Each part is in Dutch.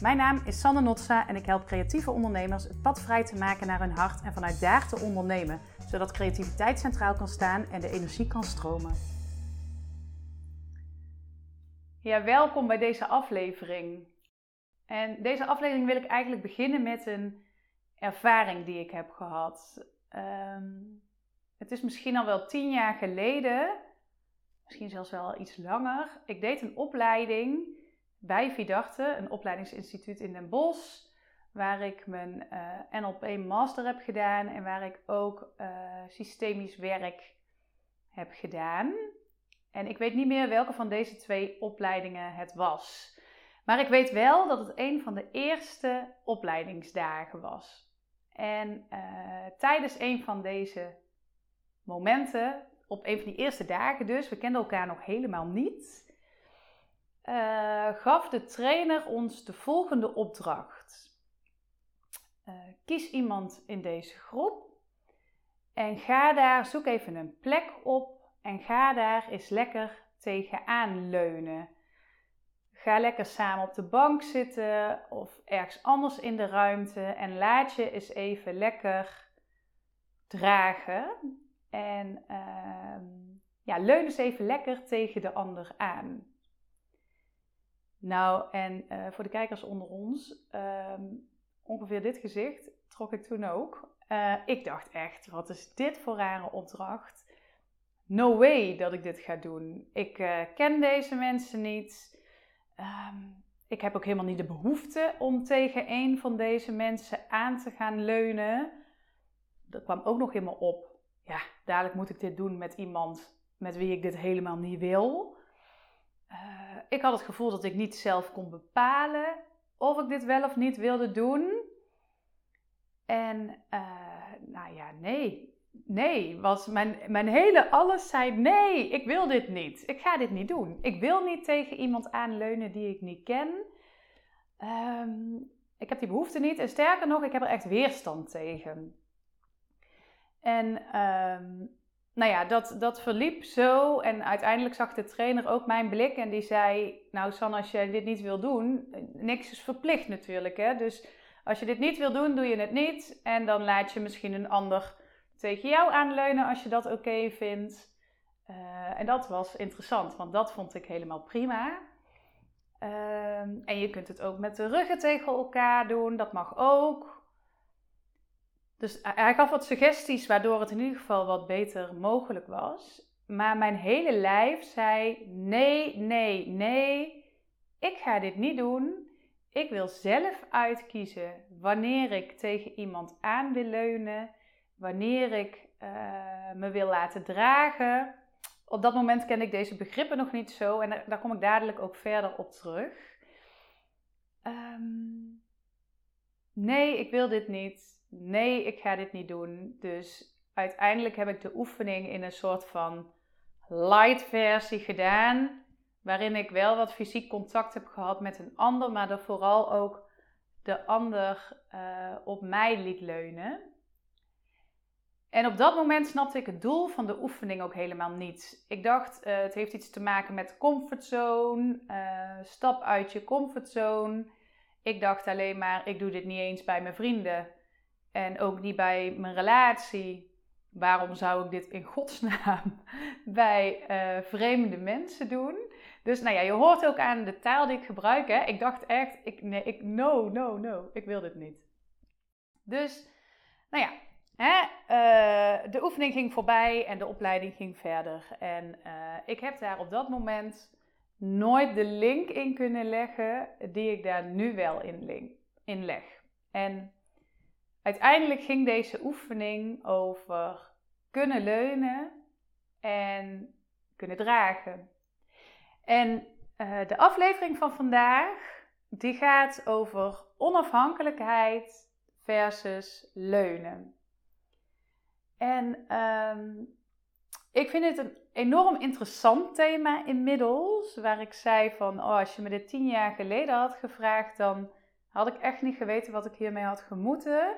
Mijn naam is Sanne Notsa en ik help creatieve ondernemers het pad vrij te maken naar hun hart en vanuit daar te ondernemen, zodat creativiteit centraal kan staan en de energie kan stromen. Ja, welkom bij deze aflevering. En deze aflevering wil ik eigenlijk beginnen met een ervaring die ik heb gehad. Ehm, het is misschien al wel tien jaar geleden, misschien zelfs wel iets langer. Ik deed een opleiding bij Vidarte, een opleidingsinstituut in Den Bosch, waar ik mijn uh, NLP Master heb gedaan en waar ik ook uh, systemisch werk heb gedaan. En ik weet niet meer welke van deze twee opleidingen het was. Maar ik weet wel dat het een van de eerste opleidingsdagen was. En uh, tijdens een van deze momenten, op een van die eerste dagen dus, we kenden elkaar nog helemaal niet, uh, gaf de trainer ons de volgende opdracht. Uh, kies iemand in deze groep en ga daar, zoek even een plek op en ga daar eens lekker tegenaan leunen. Ga lekker samen op de bank zitten of ergens anders in de ruimte en laat je eens even lekker dragen. En uh, ja, leun eens even lekker tegen de ander aan. Nou, en uh, voor de kijkers onder ons, um, ongeveer dit gezicht trok ik toen ook. Uh, ik dacht echt, wat is dit voor rare opdracht? No way dat ik dit ga doen. Ik uh, ken deze mensen niet. Um, ik heb ook helemaal niet de behoefte om tegen een van deze mensen aan te gaan leunen. Dat kwam ook nog helemaal op. Ja, dadelijk moet ik dit doen met iemand met wie ik dit helemaal niet wil. Uh, ik had het gevoel dat ik niet zelf kon bepalen of ik dit wel of niet wilde doen. En uh, nou ja, nee. Nee, was mijn, mijn hele alles zei nee, ik wil dit niet. Ik ga dit niet doen. Ik wil niet tegen iemand aanleunen die ik niet ken. Um, ik heb die behoefte niet. En sterker nog, ik heb er echt weerstand tegen. En um, nou ja, dat, dat verliep zo. En uiteindelijk zag de trainer ook mijn blik en die zei: Nou, San, als je dit niet wil doen, niks is verplicht natuurlijk. Hè? Dus als je dit niet wil doen, doe je het niet. En dan laat je misschien een ander tegen jou aanleunen als je dat oké vindt. Uh, en dat was interessant, want dat vond ik helemaal prima. Uh, en je kunt het ook met de ruggen tegen elkaar doen, dat mag ook. Dus hij gaf wat suggesties waardoor het in ieder geval wat beter mogelijk was. Maar mijn hele lijf zei: nee, nee, nee, ik ga dit niet doen. Ik wil zelf uitkiezen wanneer ik tegen iemand aan wil leunen, wanneer ik uh, me wil laten dragen. Op dat moment ken ik deze begrippen nog niet zo en daar, kom ik dadelijk ook verder op terug. Um, nee, ik wil dit niet nee, ik ga dit niet doen. Dus uiteindelijk heb ik de oefening in een soort van light versie gedaan. Waarin ik wel wat fysiek contact heb gehad met een ander, maar er vooral ook de ander uh, op mij liet leunen. En op dat moment snapte ik het doel van de oefening ook helemaal niet. Ik dacht, uh, het heeft iets te maken met comfortzone, uh, stap uit je comfortzone. Ik dacht alleen maar, ik doe dit niet eens bij mijn vrienden. En ook niet bij mijn relatie. Waarom zou ik dit in godsnaam bij uh, vreemde mensen doen? Dus nou ja, je hoort ook aan de taal die ik gebruik. Hè? Ik dacht echt, ik, nee, ik, no, no, no, ik wil dit niet. Dus, nou ja, hè, uh, de oefening ging voorbij en de opleiding ging verder. En uh, ik heb daar op dat moment nooit de link in kunnen leggen die ik daar nu wel in, link, in leg. En Uiteindelijk ging deze oefening over kunnen leunen en kunnen dragen. En uh, de aflevering van vandaag die gaat over onafhankelijkheid versus leunen. En um, ik vind het een enorm interessant thema inmiddels, waar ik zei van, oh, als je me dit tien jaar geleden had gevraagd, dan had ik echt niet geweten wat ik hiermee had gemoeten.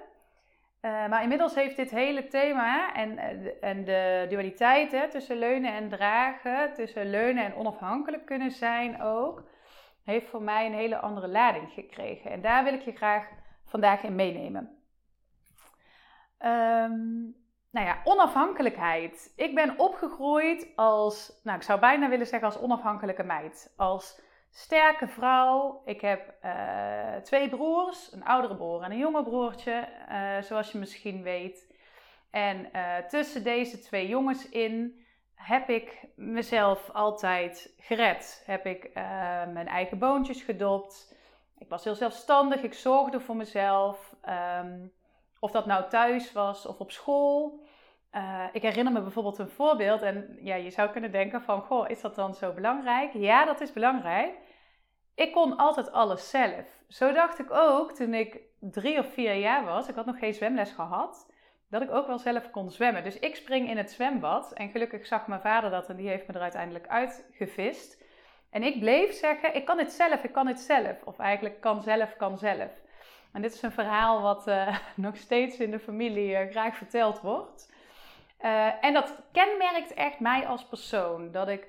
Uh, maar inmiddels heeft dit hele thema en, eh, en de dualiteit hè, tussen leunen en dragen, tussen leunen en onafhankelijk kunnen zijn ook, heeft voor mij een hele andere lading gekregen. En daar wil ik je graag vandaag in meenemen. Um, nou ja, onafhankelijkheid. Ik ben opgegroeid als, nou ik zou bijna willen zeggen als onafhankelijke meid. Als sterke vrouw. Ik heb uh, twee broers, een oudere broer en een jonge broertje, uh, zoals je misschien weet. En uh, tussen deze twee jongens in heb ik mezelf altijd gered. Heb ik mijn eigen boontjes gedopt. Ik was heel zelfstandig, ik zorgde voor mezelf. Um, of dat nou thuis was of op school. Uh, ik herinner me bijvoorbeeld een voorbeeld en ja, je zou kunnen denken van, goh, is dat dan zo belangrijk? Ja, dat is belangrijk. Ik kon altijd alles zelf. Zo dacht ik ook toen ik drie of vier jaar was, ik had nog geen zwemles gehad, dat ik ook wel zelf kon zwemmen. Dus ik spring in het zwembad en gelukkig zag mijn vader dat en die heeft me er uiteindelijk uitgevist. En ik bleef zeggen, ik kan het zelf, ik kan het zelf. Of eigenlijk kan zelf, kan zelf. En dit is een verhaal wat uh, nog steeds in de familie uh, graag verteld wordt. Uh, en dat kenmerkt echt mij als persoon. Dat ik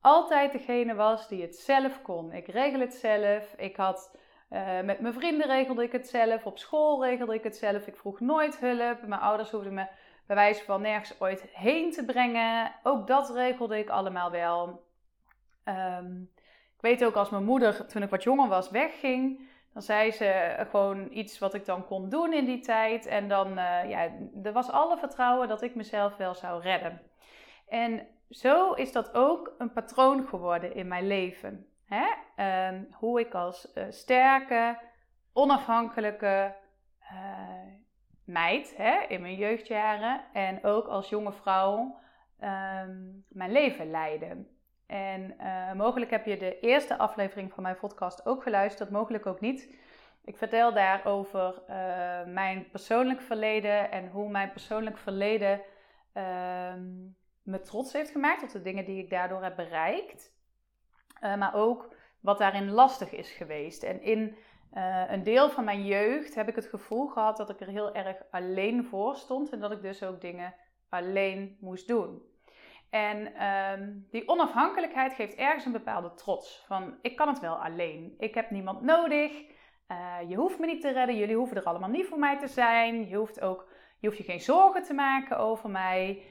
altijd degene was die het zelf kon. Ik regel het zelf. Ik had met mijn vrienden regelde ik het zelf. Op school regelde ik het zelf. Ik vroeg nooit hulp. Mijn ouders hoefden me bij wijze van nergens ooit heen te brengen. Ook dat regelde ik allemaal wel. Um, ik weet ook als mijn moeder, toen ik wat jonger was, wegging dan zei ze gewoon iets wat ik dan kon doen in die tijd. En dan, uh, ja, er was alle vertrouwen dat ik mezelf wel zou redden. En zo is dat ook een patroon geworden in mijn leven. Hè? Uh, hoe ik als uh, sterke, onafhankelijke meid hè, in mijn jeugdjaren en ook als jonge vrouw ehm, mijn leven leidde. En uh, mogelijk heb je de eerste aflevering van mijn podcast ook geluisterd, mogelijk ook niet. Ik vertel daar over uh, mijn persoonlijk verleden en hoe mijn persoonlijk verleden uh, me trots heeft gemaakt op de dingen die ik daardoor heb bereikt. Uh, maar ook wat daarin lastig is geweest. En in een deel van mijn jeugd heb ik het gevoel gehad dat ik er heel erg alleen voor stond en dat ik dus ook dingen alleen moest doen. En um, die onafhankelijkheid geeft ergens een bepaalde trots. Van ik kan het wel alleen. Ik heb niemand nodig. Uh, je hoeft me niet te redden. Jullie hoeven er allemaal niet voor mij te zijn. Je hoeft ook je, hoeft je geen zorgen te maken over mij.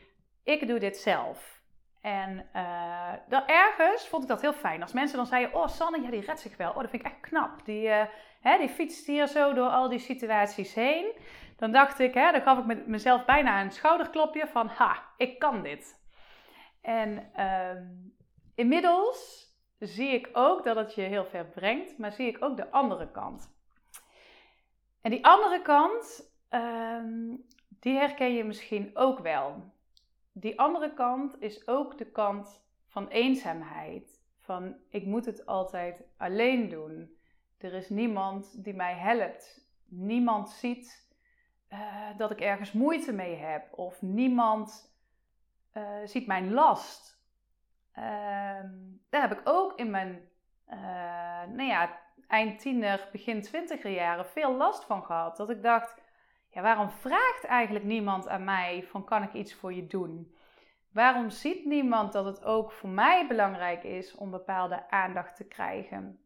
Ik doe dit zelf. En uh, ergens vond ik dat heel fijn. Als mensen dan zeiden: Oh, Sanne, ja, die redt zich wel. Oh, dat vind ik echt knap. Die, uh, hè, die fietst hier zo door al die situaties heen. Dan dacht ik, hè, dan gaf ik me, mezelf bijna een schouderklopje van: Ha, ik kan dit. En um, inmiddels zie ik ook dat het je heel ver brengt, maar zie ik ook de andere kant. En die andere kant, um, die herken je misschien ook wel. Die andere kant is ook de kant van eenzaamheid. Van ik moet het altijd alleen doen. Er is niemand die mij helpt. Niemand ziet uh, dat ik ergens moeite mee heb. Of niemand uh, ziet mijn last. Uh, daar heb ik ook in mijn uh, nou ja, eind tiener, begin twintiger jaren veel last van gehad. Dat ik dacht, ja, waarom vraagt eigenlijk niemand aan mij van kan ik iets voor je doen? Waarom ziet niemand dat het ook voor mij belangrijk is om bepaalde aandacht te krijgen?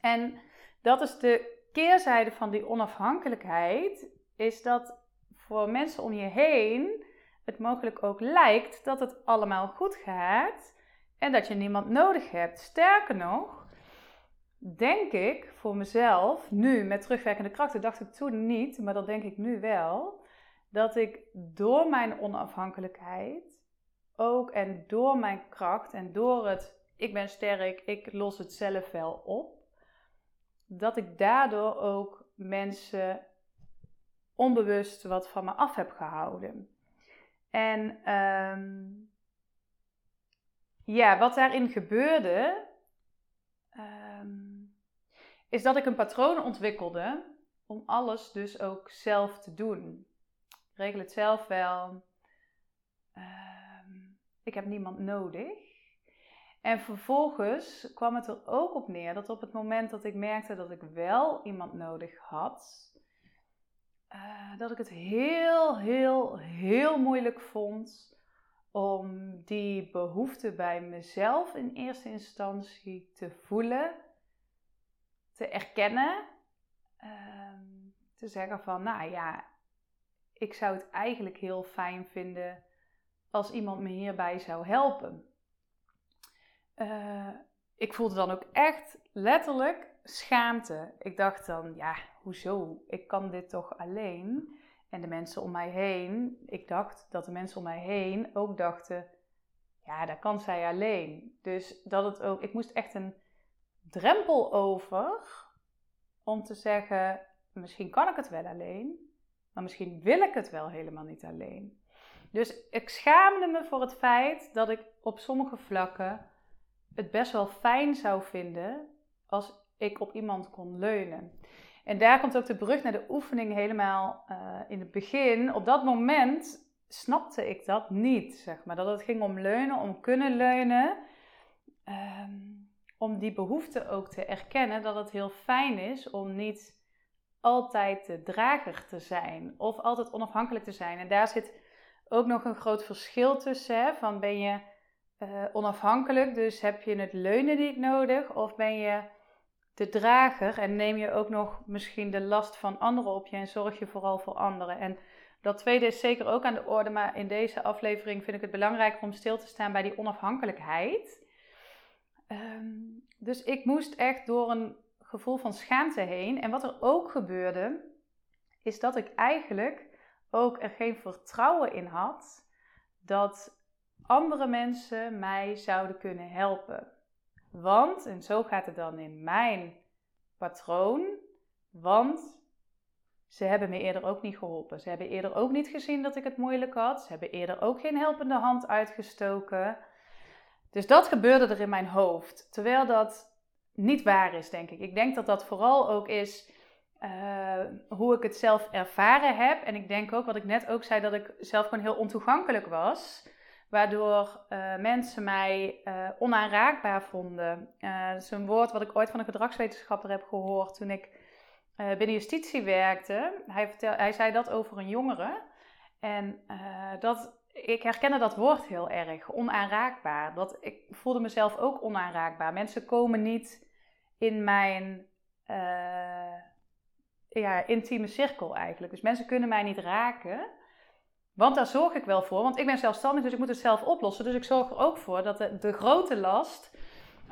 En dat is de keerzijde van die onafhankelijkheid, is dat voor mensen om je heen het mogelijk ook lijkt dat het allemaal goed gaat en dat je niemand nodig hebt. Sterker nog, denk ik voor mezelf, nu met terugwerkende krachten, dacht ik toen niet, maar dat denk ik nu wel, dat ik door mijn onafhankelijkheid ook en door mijn kracht en door het ik ben sterk, ik los het zelf wel op, dat ik daardoor ook mensen onbewust wat van me af heb gehouden. En um, ja, wat daarin gebeurde, um, is dat ik een patroon ontwikkelde om alles dus ook zelf te doen. Ik regel het zelf wel. Um, ik heb niemand nodig. En vervolgens kwam het er ook op neer dat op het moment dat ik merkte dat ik wel iemand nodig had, dat ik het heel, heel, heel moeilijk vond om die behoefte bij mezelf in eerste instantie te voelen te erkennen. Ehm, te zeggen van, nou ja, ik zou het eigenlijk heel fijn vinden als iemand me hierbij zou helpen. Uh, ik voelde dan ook echt letterlijk schaamte. Ik dacht dan, ja, hoezo? Ik kan dit toch alleen? En de mensen om mij heen, ik dacht dat de mensen om mij heen ook dachten, ja, dat kan zij alleen. Dus dat het ook, ik moest echt een drempel over om te zeggen, misschien kan ik het wel alleen, maar misschien wil ik het wel helemaal niet alleen. Dus ik schaamde me voor het feit dat ik op sommige vlakken het best wel fijn zou vinden als ik op iemand kon leunen. En daar komt ook de brug naar de oefening helemaal uh, in het begin. Op dat moment snapte ik dat niet, zeg maar. Dat het ging om leunen, om kunnen leunen. Ehm, om die behoefte ook te erkennen dat het heel fijn is om niet altijd de drager te zijn of altijd onafhankelijk te zijn. En daar zit ook nog een groot verschil tussen. Hè? Van ben je uh, onafhankelijk, dus heb je het leunen niet nodig? Of ben je de drager en neem je ook nog misschien de last van anderen op je en zorg je vooral voor anderen? En dat tweede is zeker ook aan de orde, maar in deze aflevering vind ik het belangrijker om stil te staan bij die onafhankelijkheid. Ehm, dus ik moest echt door een gevoel van schaamte heen. En wat er ook gebeurde, is dat ik eigenlijk ook er geen vertrouwen in had dat andere mensen mij zouden kunnen helpen. Want, en zo gaat het dan in mijn patroon, want ze hebben me eerder ook niet geholpen. Ze hebben eerder ook niet gezien dat ik het moeilijk had. Ze hebben eerder ook geen helpende hand uitgestoken. Dus dat gebeurde er in mijn hoofd. Terwijl dat niet waar is, denk ik. Ik denk dat dat vooral ook is uh, hoe ik het zelf ervaren heb. En ik denk ook, wat ik net ook zei, dat ik zelf gewoon heel ontoegankelijk was. Waardoor uh, mensen mij uh, onaanraakbaar vonden. dat is een woord wat ik ooit van een gedragswetenschapper heb gehoord toen ik binnen justitie werkte. Hij, vertel, hij zei dat over een jongere. En dat, ik herkende dat woord heel erg, onaanraakbaar. Dat, ik voelde mezelf ook onaanraakbaar. Mensen komen niet in mijn ja, intieme cirkel eigenlijk. Dus mensen kunnen mij niet raken. Want daar zorg ik wel voor. Want ik ben zelfstandig, dus ik moet het zelf oplossen. Dus ik zorg er ook voor dat de, grote last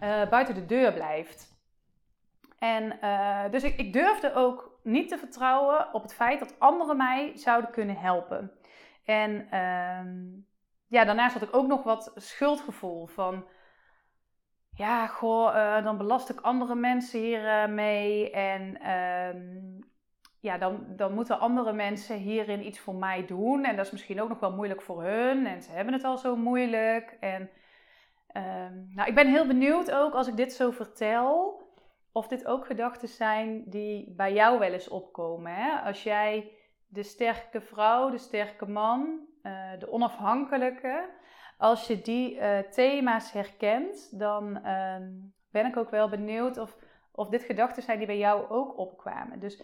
uh, buiten de deur blijft. En uh, dus ik, ik, durfde ook niet te vertrouwen op het feit dat anderen mij zouden kunnen helpen. En uh, ja, daarnaast had ik ook nog wat schuldgevoel van ja, goh, uh, dan belast ik andere mensen hier mee. En ehm, ja, dan, dan moeten andere mensen hierin iets voor mij doen. En dat is misschien ook nog wel moeilijk voor hun. En ze hebben het al zo moeilijk. En um, nou, ik ben heel benieuwd ook als ik dit zo vertel. Of dit ook gedachten zijn die bij jou wel eens opkomen. Hè? Als jij de sterke vrouw, de sterke man, uh, de onafhankelijke. Als je die uh, thema's herkent, dan uh, ben ik ook wel benieuwd of, of dit gedachten zijn die bij jou ook opkwamen. Dus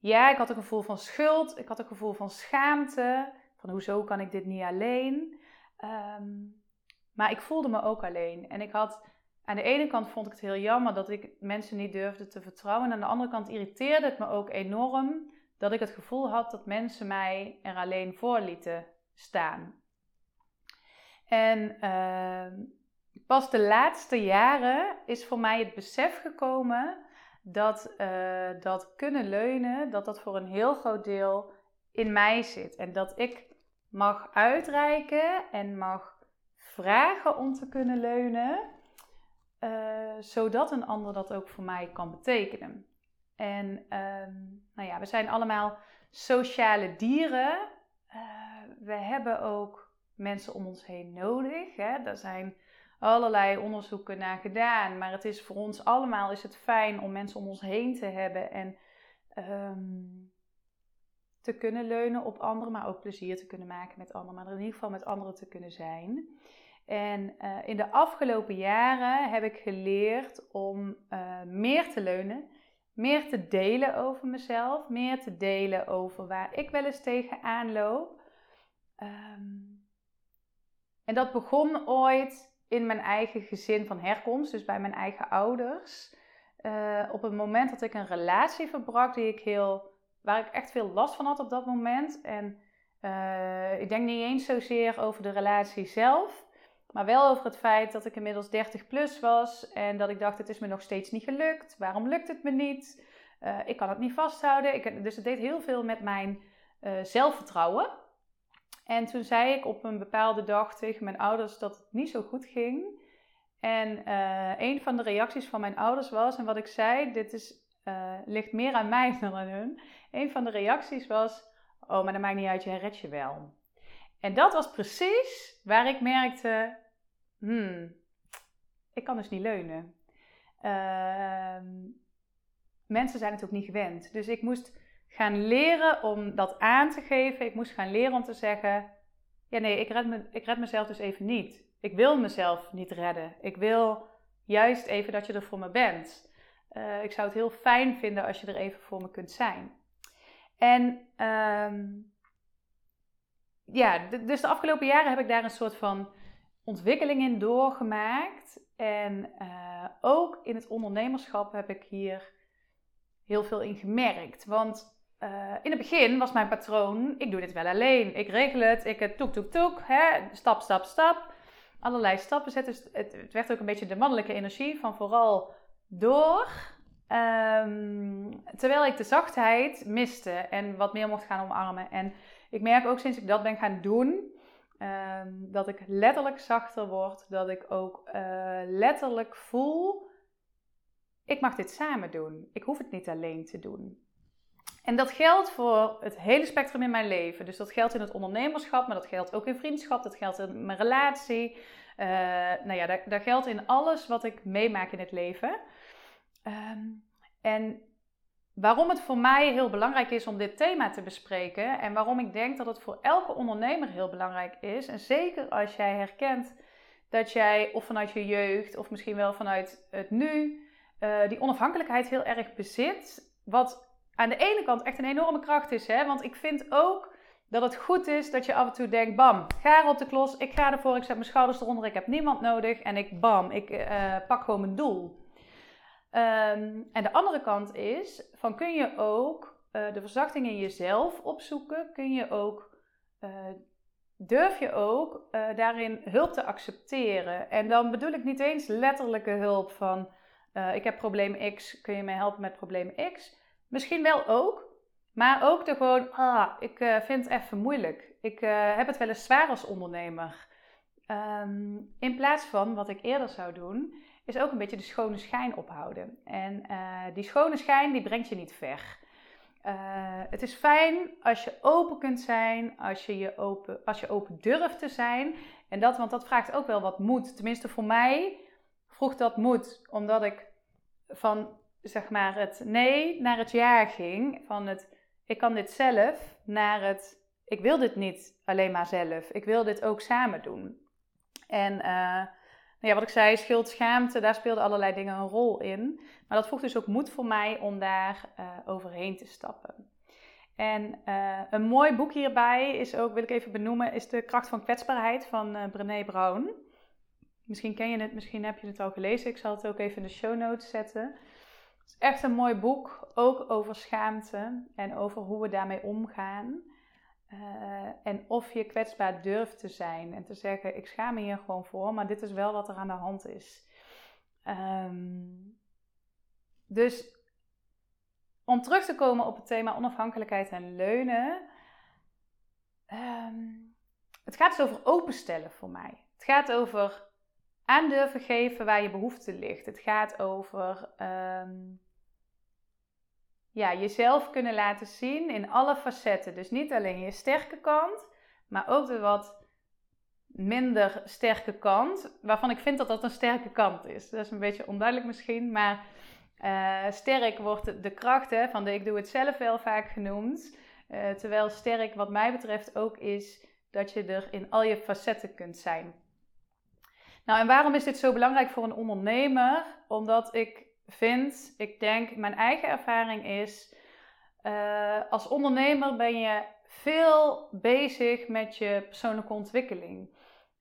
ja, ik had een gevoel van schuld, ik had een gevoel van schaamte, van hoezo kan ik dit niet alleen. Um, maar ik voelde me ook alleen. En ik had, aan de ene kant vond ik het heel jammer dat ik mensen niet durfde te vertrouwen. En aan de andere kant irriteerde het me ook enorm dat ik het gevoel had dat mensen mij er alleen voor lieten staan. En uh, pas de laatste jaren is voor mij het besef gekomen dat uh, dat kunnen leunen, dat dat voor een heel groot deel in mij zit. En dat ik mag uitreiken en mag vragen om te kunnen leunen, uh, zodat een ander dat ook voor mij kan betekenen. En um, nou ja, we zijn allemaal sociale dieren. Uh, we hebben ook mensen om ons heen nodig. Hè? Er zijn allerlei onderzoeken naar gedaan. Maar het is voor ons allemaal is het fijn om mensen om ons heen te hebben en um, te kunnen leunen op anderen, maar ook plezier te kunnen maken met anderen, maar in ieder geval met anderen te kunnen zijn. En uh, in de afgelopen jaren heb ik geleerd om uh, meer te leunen, meer te delen over mezelf, meer te delen over waar ik wel eens tegenaan loop. Um, en dat begon ooit in mijn eigen gezin van herkomst, dus bij mijn eigen ouders. uh, op het moment dat ik een relatie verbrak die ik heel, waar ik echt veel last van had op dat moment. En uh, ik denk niet eens zozeer over de relatie zelf, maar wel over het feit dat ik inmiddels 30 plus was en dat ik dacht: het is me nog steeds niet gelukt. Waarom lukt het me niet? Uh, ik kan het niet vasthouden. Ik, dus het deed heel veel met mijn zelfvertrouwen. En toen zei ik op een bepaalde dag tegen mijn ouders dat het niet zo goed ging. En uh, een van de reacties van mijn ouders was, en wat ik zei, dit is, uh, ligt meer aan mij dan aan hun. Een van de reacties was, oh, maar dat maakt niet uit, je red je wel. En dat was precies waar ik merkte, hmm, ik kan dus niet leunen. Uh, mensen zijn het ook niet gewend. Dus ik moest gaan leren om dat aan te geven. Ik moest gaan leren om te zeggen, ja nee, ik red, me, ik red mezelf dus even niet. Ik wil mezelf niet redden. Ik wil juist even dat je er voor me bent. Uh, ik zou het heel fijn vinden als je er even voor me kunt zijn. En um, ja, dus de afgelopen jaren heb ik daar een soort van ontwikkeling in doorgemaakt. En uh, ook in het ondernemerschap heb ik hier heel veel in gemerkt. Want uh, in het begin was mijn patroon: ik doe dit wel alleen. Ik regel het, ik het toek, toek, toek, hè, stap, stap, stap allerlei stappen zetten. Dus het, het, werd ook een beetje de mannelijke energie van vooral door. Ehm, terwijl ik de zachtheid miste en wat meer mocht gaan omarmen. En ik merk ook sinds ik dat ben gaan doen, ehm, dat ik letterlijk zachter word. Dat ik ook uh, letterlijk voel, ik mag dit samen doen. Ik hoef het niet alleen te doen. En dat geldt voor het hele spectrum in mijn leven. Dus dat geldt in het ondernemerschap, maar dat geldt ook in vriendschap, dat geldt in mijn relatie. Uh, nou ja, dat, geldt in alles wat ik meemaak in het leven. Um, en waarom het voor mij heel belangrijk is om dit thema te bespreken en waarom ik denk dat het voor elke ondernemer heel belangrijk is. En zeker als jij herkent dat jij of vanuit je jeugd of misschien wel vanuit het nu uh, die onafhankelijkheid heel erg bezit. Wat aan de ene kant echt een enorme kracht is. Hè? Want ik vind ook dat het goed is dat je af en toe denkt: bam, ga er op de klos, ik ga ervoor, ik zet mijn schouders eronder, ik heb niemand nodig en ik bam, ik uh, pak gewoon mijn doel. Um, en de andere kant is: van kun je ook uh, de verzachting in jezelf opzoeken? Kun je ook, uh, durf je ook daarin hulp te accepteren? En dan bedoel ik niet eens letterlijke hulp van: ik heb probleem X, kun je mij helpen met probleem X? Misschien wel ook, maar ook de gewoon, ah, ik uh, vind het even moeilijk. Ik uh, heb het wel eens zwaar als ondernemer. Um, in plaats van wat ik eerder zou doen, is ook een beetje de schone schijn ophouden. En uh, die schone schijn, die brengt je niet ver. het is fijn als je open kunt zijn, als je, je open, als je open durft te zijn. En dat, want dat vraagt ook wel wat moed. Tenminste, voor mij vroeg dat moed, omdat ik van zeg maar het nee naar het ja ging. Van het ik kan dit zelf naar het ik wil dit niet alleen maar zelf. Ik wil dit ook samen doen. En uh, nou ja, wat ik zei, schuld, schaamte, daar speelden allerlei dingen een rol in. Maar dat vroeg dus ook moed voor mij om daar uh, overheen te stappen. En uh, een mooi boek hierbij is ook, wil ik even benoemen, is De Kracht van Kwetsbaarheid van uh, Brené Brown. Misschien ken je het, misschien heb je het al gelezen. Ik zal het ook even in de show notes zetten is echt een mooi boek, ook over schaamte en over hoe we daarmee omgaan. Uh, en of je kwetsbaar durft te zijn en te zeggen: Ik schaam me hier gewoon voor, maar dit is wel wat er aan de hand is. Um, dus om terug te komen op het thema onafhankelijkheid en leunen. Um, het gaat dus over openstellen voor mij. Het gaat over aan durven geven waar je behoefte ligt. Het gaat over um, ja, jezelf kunnen laten zien in alle facetten. Dus niet alleen je sterke kant, maar ook de wat minder sterke kant, waarvan ik vind dat dat een sterke kant is. Dat is een beetje onduidelijk misschien, maar uh, sterk wordt de kracht hè, van de ik doe het zelf wel vaak genoemd. Uh, terwijl sterk wat mij betreft ook is dat je er in al je facetten kunt zijn. Nou, en waarom is dit zo belangrijk voor een ondernemer? Omdat ik vind, ik denk, mijn eigen ervaring is, uh, als ondernemer ben je veel bezig met je persoonlijke ontwikkeling.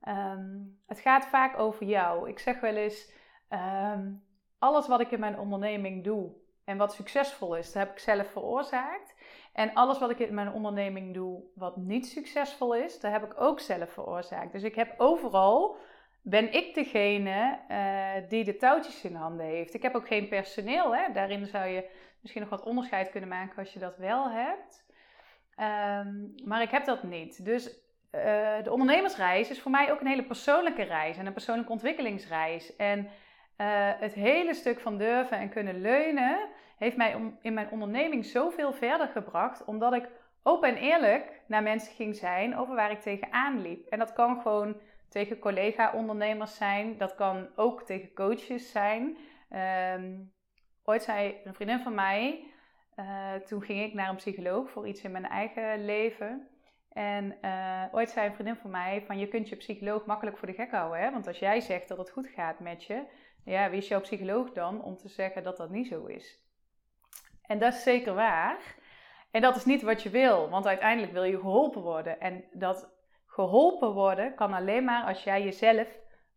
Um, het gaat vaak over jou. Ik zeg wel eens, um, alles wat ik in mijn onderneming doe en wat succesvol is, dat heb ik zelf veroorzaakt. En alles wat ik in mijn onderneming doe wat niet succesvol is, dat heb ik ook zelf veroorzaakt. Dus ik heb overal, ben ik degene uh, die de touwtjes in handen heeft. Ik heb ook geen personeel. Hè? Daarin zou je misschien nog wat onderscheid kunnen maken als je dat wel hebt. Um, maar ik heb dat niet. Dus uh, de ondernemersreis is voor mij ook een hele persoonlijke reis en een persoonlijke ontwikkelingsreis. En uh, het hele stuk van durven en kunnen leunen heeft mij in mijn onderneming zoveel verder gebracht, omdat ik open en eerlijk naar mensen ging zijn over waar ik tegenaan liep. En dat kan gewoon tegen collega-ondernemers zijn, dat kan ook tegen coaches zijn. Um, ooit zei een vriendin van mij, uh, toen ging ik naar een psycholoog voor iets in mijn eigen leven. En uh, ooit zei een vriendin van mij van je kunt je psycholoog makkelijk voor de gek houden. Hè? Want als jij zegt dat het goed gaat met je, ja, wie is jouw psycholoog dan om te zeggen dat dat niet zo is? En dat is zeker waar. En dat is niet wat je wil, want uiteindelijk wil je geholpen worden. En dat geholpen worden kan alleen maar als jij jezelf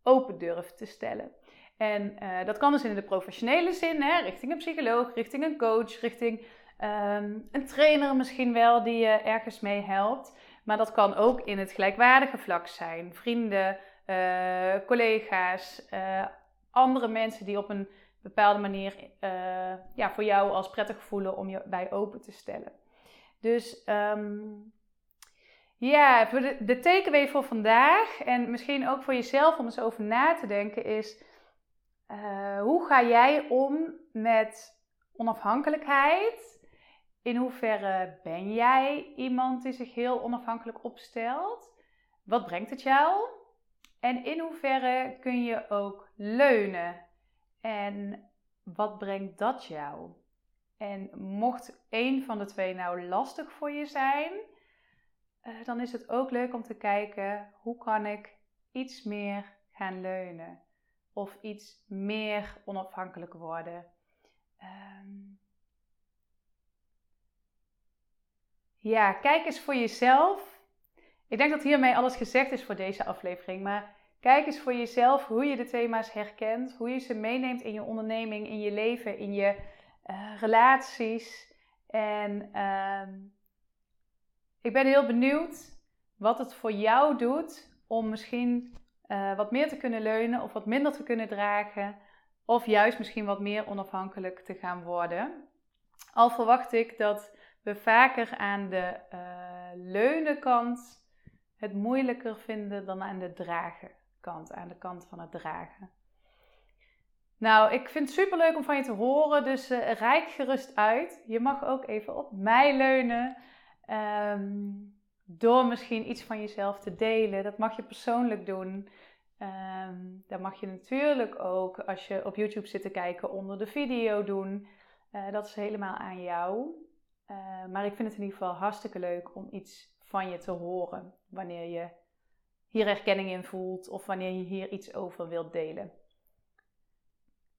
open durft te stellen. En uh, dat kan dus in de professionele zin, hè, richting een psycholoog, richting een coach, richting um, een trainer misschien wel die je ergens mee helpt. Maar dat kan ook in het gelijkwaardige vlak zijn. Vrienden, uh, collega's, uh, andere mensen die op een bepaalde manier ja, voor jou als prettig voelen om je bij open te stellen. Dus um, ja, voor de, de takeaway voor vandaag en misschien ook voor jezelf om eens over na te denken is... Uh, hoe ga jij om met onafhankelijkheid? In hoeverre ben jij iemand die zich heel onafhankelijk opstelt? Wat brengt het jou? En in hoeverre kun je ook leunen? En wat brengt dat jou? En mocht een van de twee nou lastig voor je zijn, uh, dan is het ook leuk om te kijken hoe kan ik iets meer gaan leunen of iets meer onafhankelijk worden. Um, ja, kijk eens voor jezelf. Ik denk dat hiermee alles gezegd is voor deze aflevering, maar Kijk eens voor jezelf hoe je de thema's herkent, hoe je ze meeneemt in je onderneming, in je leven, in je uh, relaties. En uh, ik ben heel benieuwd wat het voor jou doet om misschien uh, wat meer te kunnen leunen of wat minder te kunnen dragen. Of juist misschien wat meer onafhankelijk te gaan worden. Al verwacht ik dat we vaker aan de uh, leunen kant het moeilijker vinden dan aan de dragen kant, aan de kant van het dragen. Nou, ik vind het super leuk om van je te horen, dus uh, gerust uit. Je mag ook even op mij leunen. Um, door misschien iets van jezelf te delen. Dat mag je persoonlijk doen. Um, dat mag je natuurlijk ook als je op YouTube zit te kijken onder de video doen. Uh, dat is helemaal aan jou. Uh, maar ik vind het in ieder geval hartstikke leuk om iets van je te horen wanneer je hier herkenning in voelt of wanneer je hier iets over wilt delen.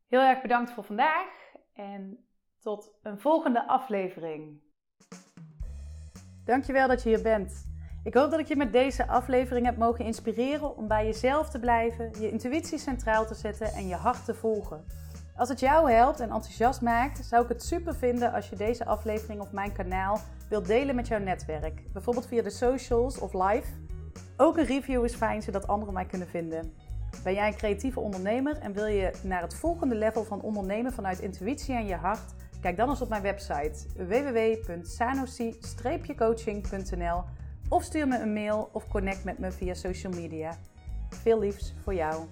Heel erg bedankt voor vandaag en tot een volgende aflevering. Dankjewel dat je hier bent. Ik hoop dat ik je met deze aflevering heb mogen inspireren om bij jezelf te blijven, je intuïtie centraal te zetten en je hart te volgen. Als het jou helpt en enthousiast maakt, zou ik het super vinden als je deze aflevering of mijn kanaal wilt delen met jouw netwerk. Bijvoorbeeld via de socials of live ook een review is fijn, zodat anderen mij kunnen vinden. Ben jij een creatieve ondernemer en wil je naar het volgende level van ondernemen vanuit intuïtie en je hart? Kijk dan eens op mijn website www.sanosi-coaching.nl of stuur me een mail of connect met me via social media. Veel liefs voor jou.